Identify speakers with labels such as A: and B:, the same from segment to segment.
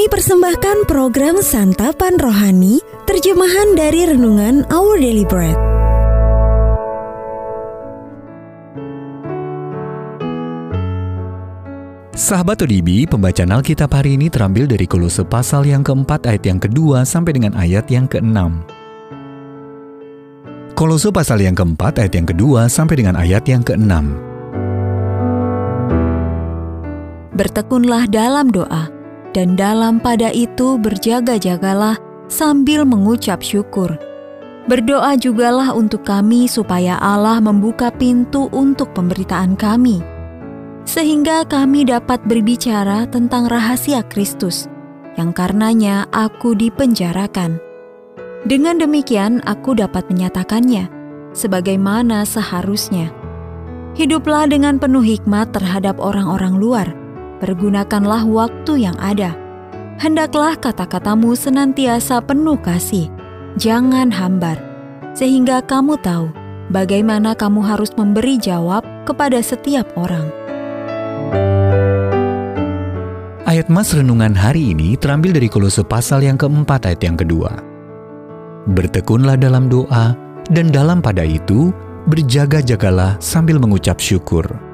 A: Kami persembahkan program Santapan Rohani, terjemahan dari Renungan Our Daily Bread.
B: Sahabat ODB, pembacaan Alkitab hari ini terambil dari Kolose pasal yang keempat ayat yang kedua sampai dengan ayat yang keenam. Kolose pasal yang keempat ayat yang kedua sampai dengan ayat yang keenam.
C: Bertekunlah dalam doa, dan dalam pada itu berjaga-jagalah sambil mengucap syukur. Berdoa jugalah untuk kami supaya Allah membuka pintu untuk pemberitaan kami, sehingga kami dapat berbicara tentang rahasia Kristus, yang karenanya aku dipenjarakan. Dengan demikian aku dapat menyatakannya, sebagaimana seharusnya. Hiduplah dengan penuh hikmat terhadap orang-orang luar, pergunakanlah waktu yang ada. Hendaklah kata-katamu senantiasa penuh kasih, jangan hambar, sehingga kamu tahu bagaimana kamu harus memberi jawab kepada setiap orang.
B: Ayat Mas Renungan hari ini terambil dari Kolose pasal yang keempat ayat yang kedua. Bertekunlah dalam doa, dan dalam pada itu berjaga-jagalah sambil mengucap syukur.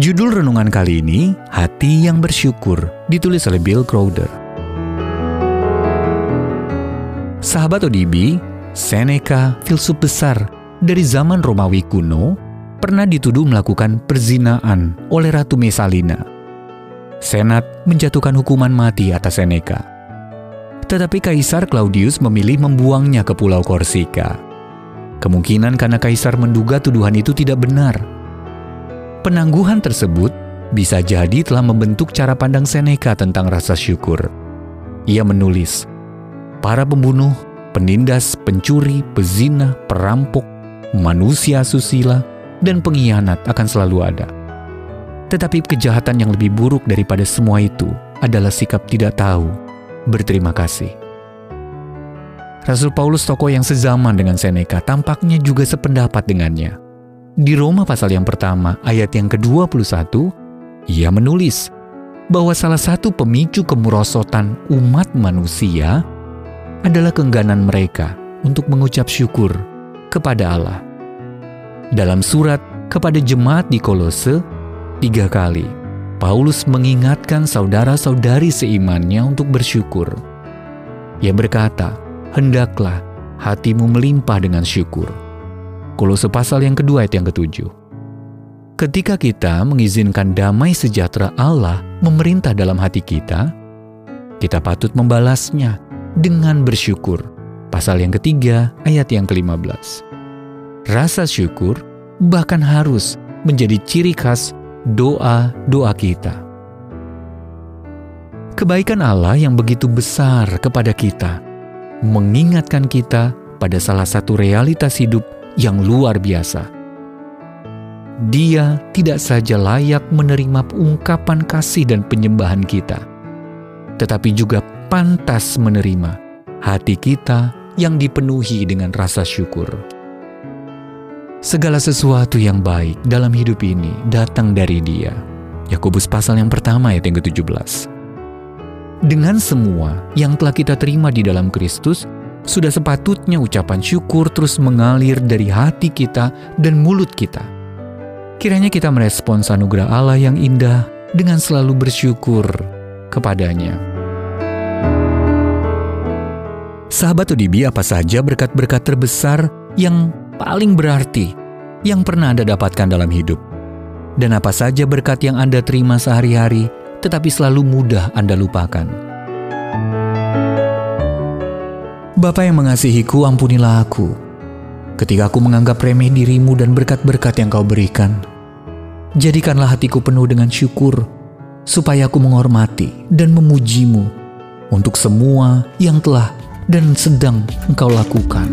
B: Judul renungan kali ini, Hati yang Bersyukur, ditulis oleh Bill Crowder. Sahabat ODB, Seneca, filsuf besar dari zaman Romawi kuno, pernah dituduh melakukan perzinaan oleh Ratu Mesalina. Senat menjatuhkan hukuman mati atas Seneca. Tetapi Kaisar Claudius memilih membuangnya ke Pulau Korsika. Kemungkinan karena Kaisar menduga tuduhan itu tidak benar. Penangguhan tersebut bisa jadi telah membentuk cara pandang Seneca tentang rasa syukur. Ia menulis, para pembunuh, penindas, pencuri, pezina, perampok, manusia susila, dan pengkhianat akan selalu ada. Tetapi kejahatan yang lebih buruk daripada semua itu adalah sikap tidak tahu, berterima kasih. Rasul Paulus tokoh yang sezaman dengan Seneca tampaknya juga sependapat dengannya. Di Roma pasal yang pertama ayat yang ke-21, ia menulis bahwa salah satu pemicu kemerosotan umat manusia adalah keengganan mereka untuk mengucap syukur kepada Allah. Dalam surat kepada jemaat di Kolose, tiga kali Paulus mengingatkan saudara-saudari seimannya untuk bersyukur. Ia berkata, hendaklah hatimu melimpah dengan syukur. Kolose pasal yang kedua ayat yang ketujuh. Ketika kita mengizinkan damai sejahtera Allah memerintah dalam hati kita, kita patut membalasnya dengan bersyukur. Pasal yang ketiga, ayat yang ke-15. Rasa syukur bahkan harus menjadi ciri khas doa-doa kita. Kebaikan Allah yang begitu besar kepada kita mengingatkan kita pada salah satu realitas hidup yang luar biasa. Dia tidak saja layak menerima ungkapan kasih dan penyembahan kita, tetapi juga pantas menerima hati kita yang dipenuhi dengan rasa syukur. Segala sesuatu yang baik dalam hidup ini datang dari Dia. Yakobus pasal yang pertama ayat yang ke-17. Dengan semua yang telah kita terima di dalam Kristus, sudah sepatutnya ucapan syukur terus mengalir dari hati kita dan mulut kita. Kiranya kita merespons anugerah Allah yang indah dengan selalu bersyukur kepadanya. Sahabat ODB, apa saja berkat-berkat terbesar yang paling berarti yang pernah Anda dapatkan dalam hidup? Dan apa saja berkat yang Anda terima sehari-hari, tetapi selalu mudah Anda lupakan? Bapa yang mengasihiku, ampunilah aku. Ketika aku menganggap remeh dirimu dan berkat-berkat yang kau berikan, jadikanlah hatiku penuh dengan syukur, supaya aku menghormati dan memujimu untuk semua yang telah dan sedang engkau lakukan.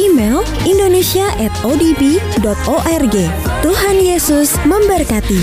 C: Email indonesia@odb.org. Tuhan Yesus memberkati.